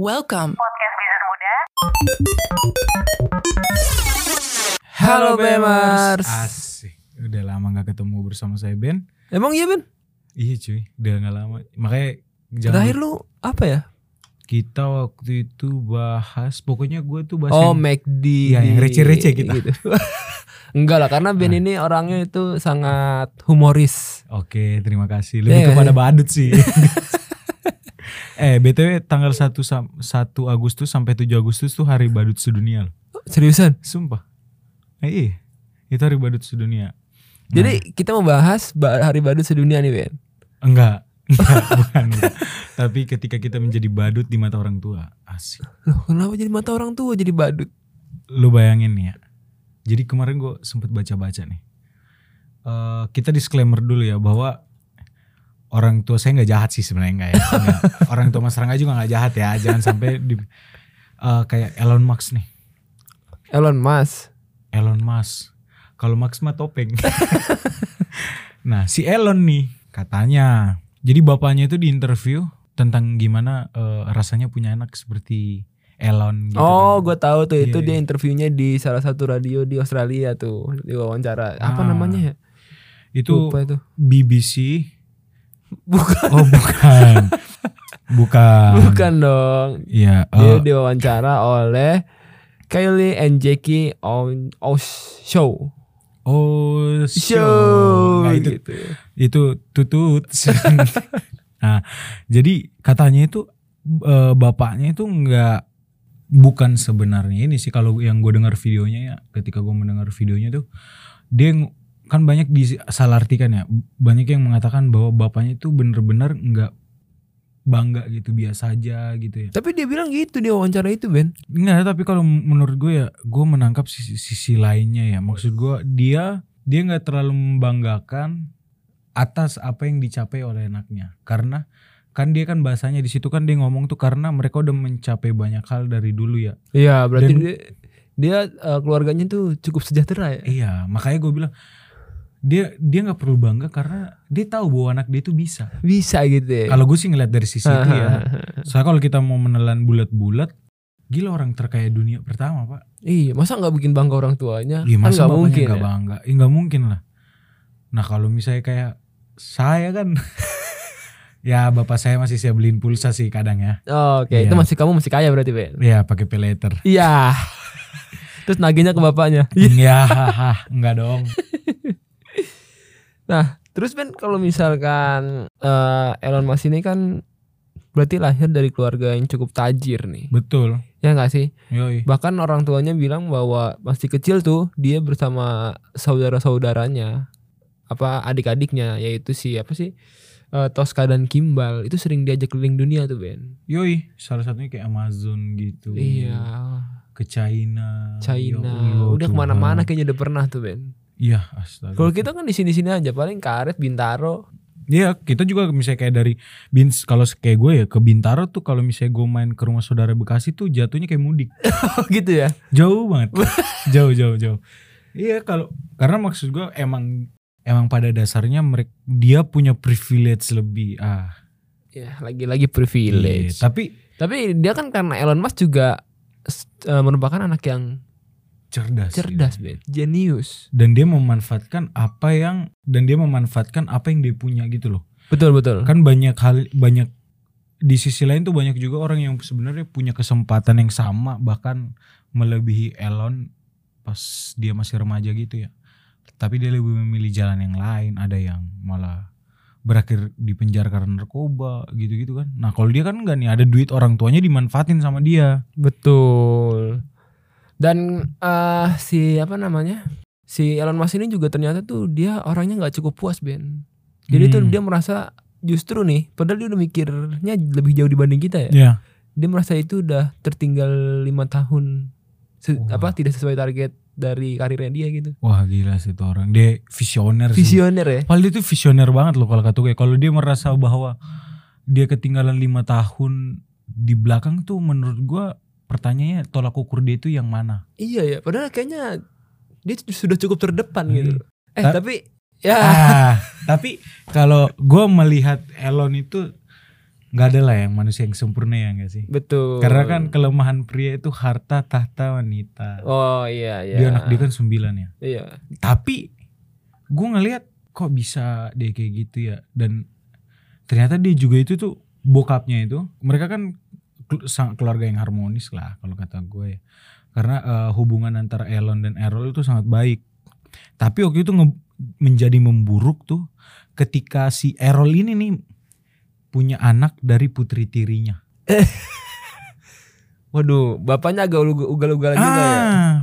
Welcome. Podcast Bisnis Muda. Halo Bemers. Asik. Udah lama gak ketemu bersama saya Ben. Emang iya Ben? Iya cuy, udah gak lama. Makanya jangan Terakhir lu apa ya? kita waktu itu bahas, pokoknya gue tuh bahas Oh yang- McD. Iya, yang receh-receh kita. Enggak lah karena Ben Ah. ini orangnya itu sangat humoris. Oke, terima kasih. Lebih kepada iya. badut sih. eh, BTW tanggal 1 sam- 1 Agustus sampai 7 Agustus tuh hari badut sedunia loh. Seriusan? Sumpah. Eh, iya. Itu hari badut sedunia. Nah, Jadi kita mau bahas ba- hari badut sedunia nih Ben. enggak, enggak, bukan. Tapi ketika kita menjadi badut di mata orang tua, asik. Loh kenapa jadi mata orang tua jadi badut? lu bayangin nih ya. Jadi kemarin gue sempet baca-baca nih. Eh, kita disclaimer dulu ya bahwa orang tua saya nggak jahat sih sebenarnya nggak ya. Nggak. orang tua Mas Rangga juga nggak jahat ya. Jangan sampai di eh, kayak Elon Musk nih. Elon Musk. Elon Musk. Kalau Max mah topeng. nah si Elon nih katanya. Jadi bapaknya itu di interview tentang gimana eh, rasanya punya anak seperti Elon. Gitu oh, kan. gue tahu tuh itu Iya, dia interviewnya di salah satu radio di Australia tuh, di wawancara. Apa Ah. namanya ya? itu Lupa itu. BBC Bukan. Oh bukan, bukan. Bukan dong. Iya. Dia eh, diwawancara oleh Kylie and Jackie on oh, show. oh show. Nah, itu gitu. itu tutut. nah jadi katanya itu eh, bapaknya itu nggak bukan sebenarnya ini sih kalau yang gue dengar videonya ya ketika gue mendengar videonya tuh dia kan banyak disalahartikan ya banyak yang mengatakan bahwa bapaknya itu bener-bener nggak bangga gitu biasa aja gitu ya Tapi dia bilang gitu di wawancara itu Ben. Enggak, tapi kalau menurut gue ya, gue menangkap sisi, sisi lainnya ya. Maksud gue dia dia nggak terlalu membanggakan atas apa yang dicapai oleh anaknya, karena kan dia kan bahasanya di situ kan dia ngomong tuh karena mereka udah mencapai banyak hal dari dulu ya. Iya berarti Dan- dia, dia eh, keluarganya tuh cukup sejahtera ya. Iya, makanya gue bilang dia dia nggak perlu bangga karena dia tahu bahwa anak dia itu bisa. Bisa gitu ya. Kalau gue sih ngeliat dari sisi itu ya. Soalnya kalau kita mau menelan bulat-bulat, gila orang terkaya dunia pertama pak. iya, masa nggak bikin bangga orang tuanya? Iya kan masa nggak mungkin. nggak ya. bangga? Iya nggak mungkin lah. Nah kalau misalnya kayak saya kan, ya bapak saya masih saya beliin pulsa sih kadang ya. Oh, Oke, Iya. itu masih kamu masih kaya berarti Ben. Ya pakai pay later. Iya. Terus nagihnya ke bapaknya. ya haha, enggak dong. Nah, terus Ben kalau misalkan eh, Elon Musk ini kan berarti lahir dari keluarga yang cukup tajir nih. Betul. Ya nggak sih? Yoi. Bahkan orang tuanya bilang bahwa masih kecil tuh dia bersama saudara-saudaranya apa adik-adiknya yaitu si apa sih eh, Tosca dan Kimbal itu sering diajak keliling dunia tuh Ben. Yoi. Salah satunya kayak Amazon gitu. Iya, Ke China. Ya China. Allah, Udah ke mana-mana kayaknya udah pernah tuh Ben. Iya astaga. Kalau kita kan di sini-sini aja paling karet Bintaro. Iya kita juga misalnya kayak dari bin kalau kayak gue ya ke Bintaro tuh kalau misalnya gue main ke rumah saudara Bekasi tuh jatuhnya kayak mudik. Oh gitu ya. jauh banget jauh jauh jauh iya kalau karena maksud gue emang emang pada dasarnya mereka dia punya privilege lebih ah Ya, lagi-lagi iya. privilege. tapi Tapi dia kan karena Elon Musk juga eh, merupakan anak yang cerdas cerdas. Ben. Genius. dan dia memanfaatkan apa yang dan dia memanfaatkan apa yang dia punya gitu loh Betul, betul. kan banyak hal banyak di sisi lain tuh banyak juga orang yang sebenarnya punya kesempatan yang sama bahkan melebihi Elon pas dia masih remaja gitu ya tapi dia lebih memilih jalan yang lain ada yang malah berakhir di penjara karena narkoba gitu-gitu kan nah kalau dia kan enggak nih ada duit orang tuanya dimanfaatin sama dia Betul. Dan eh si apa namanya? Si Elon Musk ini juga ternyata tuh dia orangnya nggak cukup puas, Ben. Jadi tuh Hmm. dia merasa justru nih, padahal dia udah mikirnya lebih jauh dibanding kita ya. ya Dia merasa itu udah tertinggal lima tahun Se- Wah. apa tidak sesuai target dari karirnya dia gitu. wah gila sih itu orang dia visioner sih. Visioner ya. Padahal dia tuh visioner banget loh kalau kata gue. Kalau dia merasa bahwa dia ketinggalan lima tahun di belakang tuh menurut gue pertanyaannya tolak ukur dia itu yang mana? Iya ya, padahal kayaknya dia sudah cukup terdepan Hmm. gitu. Eh Ta- tapi ya Ah, tapi kalau gue melihat Elon itu nggak ada lah yang manusia yang sempurna ya nggak sih Betul. karena kan kelemahan pria itu harta tahta wanita Oh iya iya. dia anak dia kan sembilan ya Iya. tapi gue ngelihat kok bisa dia kayak gitu ya dan ternyata dia juga itu tuh bokapnya itu mereka kan keluarga yang harmonis lah kalau kata gue ya karena eh, hubungan antara Elon dan Errol itu sangat baik tapi waktu itu nge- menjadi memburuk tuh ketika si Errol ini nih punya anak dari putri tirinya Waduh, bapaknya agak ugal- ugal-ugalan juga ya. Ah.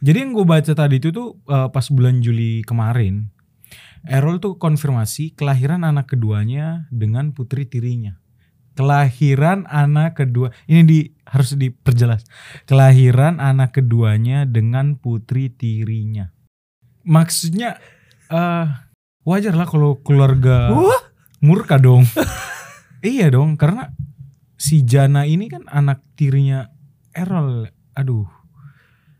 Jadi yang gue baca tadi itu tuh eh, pas bulan Juli kemarin, Errol tuh konfirmasi kelahiran anak keduanya dengan putri tirinya. Kelahiran anak kedua, ini di harus diperjelas. Kelahiran anak keduanya dengan putri tirinya. Maksudnya eh wajar lah kalau keluarga Wah, murka dong. iya dong, karena si Jana ini kan anak tirinya Errol. Aduh,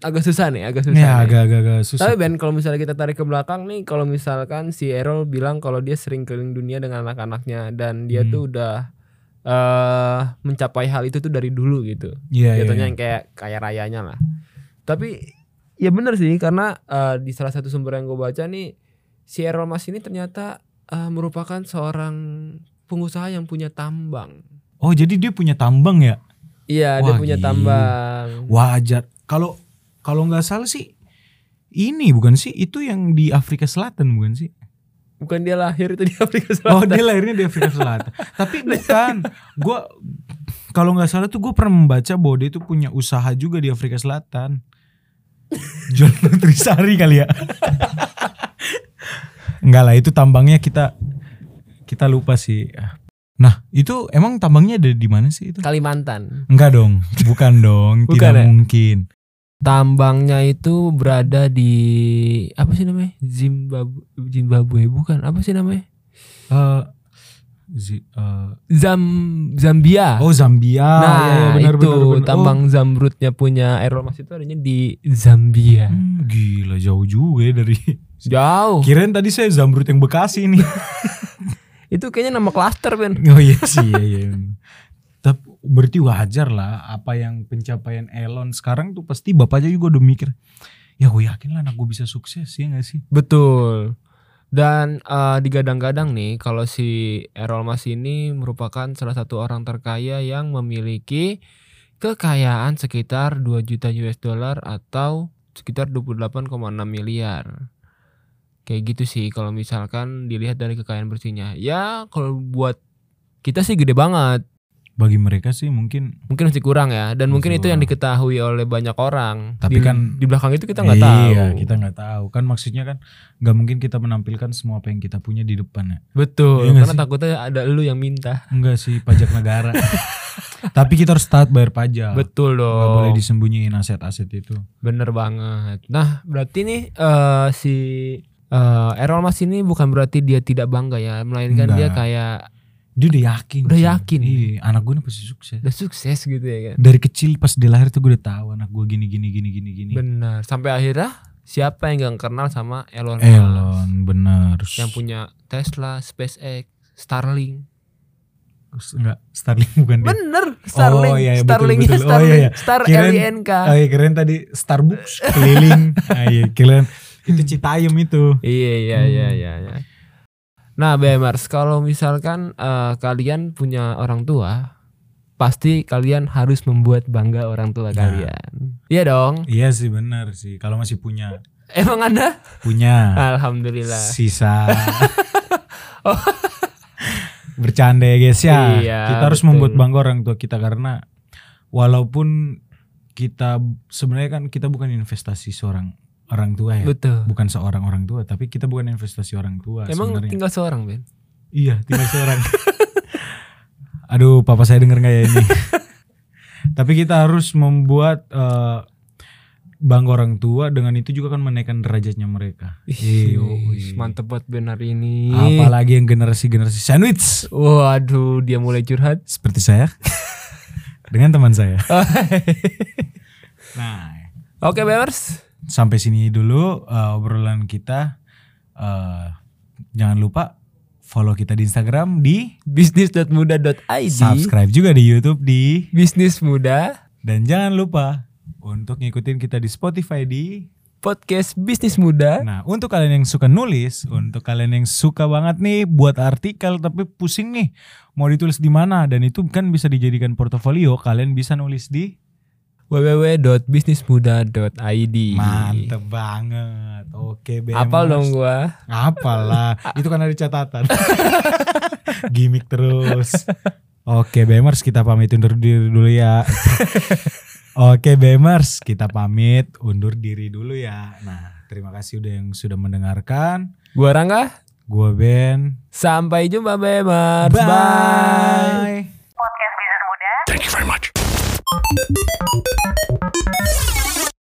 agak susah nih, agak susah. ya nih. agak-agak susah. Tapi Ben, kalau misalnya kita tarik ke belakang nih, kalau misalkan si Errol bilang kalau dia sering keliling dunia dengan anak-anaknya dan dia Hmm. tuh udah eh mencapai hal itu tuh dari dulu gitu. Iya, iya, Jatuhnya iya. yang kayak kaya rayanya lah. Tapi ya bener sih karena eh, di salah satu sumber yang gue baca nih si Errol Mas ini ternyata eh, merupakan seorang pengusaha yang punya tambang. Oh, jadi dia punya tambang ya? Iya, dia Wah, punya gila. tambang. Wajar. Kalau kalau nggak salah sih ini bukan sih itu yang di Afrika Selatan bukan sih? Bukan dia lahir itu di Afrika Selatan. Oh, dia lahirnya di Afrika Selatan. Tapi bukan. Gua kalau nggak salah tuh gue pernah membaca bahwa dia tuh punya usaha juga di Afrika Selatan. Jual nutrisari kali ya. Enggak lah itu tambangnya kita kita lupa sih. Nah, itu emang tambangnya ada di mana sih itu? Kalimantan. Enggak dong, bukan dong, Bukan tidak ya? mungkin. Tambangnya itu berada di apa sih namanya? Zimbabwe, Zimbabwe bukan? Apa sih namanya? Eh, zi- eh, Zam Zambia. oh Zambia, nah, ya, ya, benar, itu benar, benar. tambang zamrudnya punya Mas itu adanya di Zambia. Oh, hmm, gila jauh juga ya dari. Jauh. Kirain tadi saya Zamrud yang Bekasi ini. Itu kayaknya nama klaster, Ben. oh iya sih, iya, iya. Berarti wajar lah apa yang pencapaian Elon sekarang tuh pasti bapaknya juga udah mikir. Ya gue yakin lah anak gue bisa sukses ya gak sih? Betul. Dan eh, digadang-gadang nih kalau si Errol Mas ini merupakan salah satu orang terkaya yang memiliki kekayaan sekitar 2 juta US dollar atau sekitar 28,6 miliar. Kayak gitu sih kalau misalkan dilihat dari kekayaan bersihnya. Ya kalau buat kita sih gede banget. Bagi mereka sih mungkin Mungkin masih kurang ya dan mungkin itu yang diketahui oleh banyak orang. Tapi Di- kan- di belakang itu kita nggak tahu. Iya, kita nggak tahu. Kan maksudnya kan nggak mungkin kita menampilkan semua apa yang kita punya di depan ya. Betul, Iya nggak karena sih? takutnya ada lu yang minta. Enggak sih pajak negara. Tapi kita harus taat bayar pajak. Betul Nggak dong. boleh disembunyiin aset-aset itu. Bener banget. Nah, berarti nih eh, si eh, Errol Mas ini bukan berarti dia tidak bangga ya, melainkan dia Enggak. kayak Dia udah yakin. Udah sih. yakin. Iya, anak gue nih pasti sukses. udah sukses gitu ya kan. Dari kecil pas dia lahir tuh gue udah tahu anak gue gini gini gini gini gini. Benar. Sampai akhirnya siapa yang gak kenal sama Elon Musk? Elon bener. Yang punya Tesla, SpaceX, Starlink. enggak Starlink bukan dia. Bener, Starlink. Oh, iya, iya, betul, Starlinknya betul. Oh, Starlink. iya, iya. Star Kirain- LINK. Oh iya keren tadi Starbucks keliling. ah, iya keren. Itu Citayam itu. Iya iya Hmm. iya iya. iya. Nah, BMers, kalau misalkan eh, kalian punya orang tua, pasti kalian harus membuat bangga orang tua Nah. kalian. Iya dong. Iya sih benar sih. Kalau masih punya Emang Anda? punya Alhamdulillah. sisa. Bercanda ya guys ya. Iya, kita harus betul. membuat bangga orang tua kita karena walaupun kita sebenarnya kan kita bukan investasi seorang orang tua ya. Betul. Bukan seorang orang tua, tapi kita bukan investasi orang tua Emang sebenarnya. tinggal seorang, Ben? Iya, tinggal seorang. Aduh, papa saya denger nggak ya ini? Tapi kita harus membuat eh, bangga orang tua dengan itu juga kan menaikkan derajatnya mereka. Ih, Iya. mantep banget Ben hari ini. Apalagi yang generasi-generasi sandwich Waduh, dia mulai curhat. seperti saya dengan teman saya. Nah, Oke, BMers. Sampai sini dulu eh, obrolan kita. Eh, jangan lupa Follow kita di Instagram di bisnis.muda.id subscribe juga di YouTube di Bisnis Muda. Dan jangan lupa untuk ngikutin kita di Spotify di Podcast Bisnis Muda. Nah, untuk kalian yang suka nulis, untuk kalian yang suka banget nih buat artikel tapi pusing nih mau ditulis di mana dan itu kan bisa dijadikan portofolio, kalian bisa nulis di www.bisnismuda.id Mantep banget. Oke, BMers. Apal dong gua Apalah, itu kan ada catatan. Gimik terus. Oke, Bemers kita pamit undur diri dulu ya. Oke, Bemers kita pamit undur diri dulu ya. Nah, terima kasih udah yang sudah mendengarkan. Gua Rangga Gua Ben. Sampai jumpa Bemars Bye. Bye. Podcast Bisnis Muda. Thank you.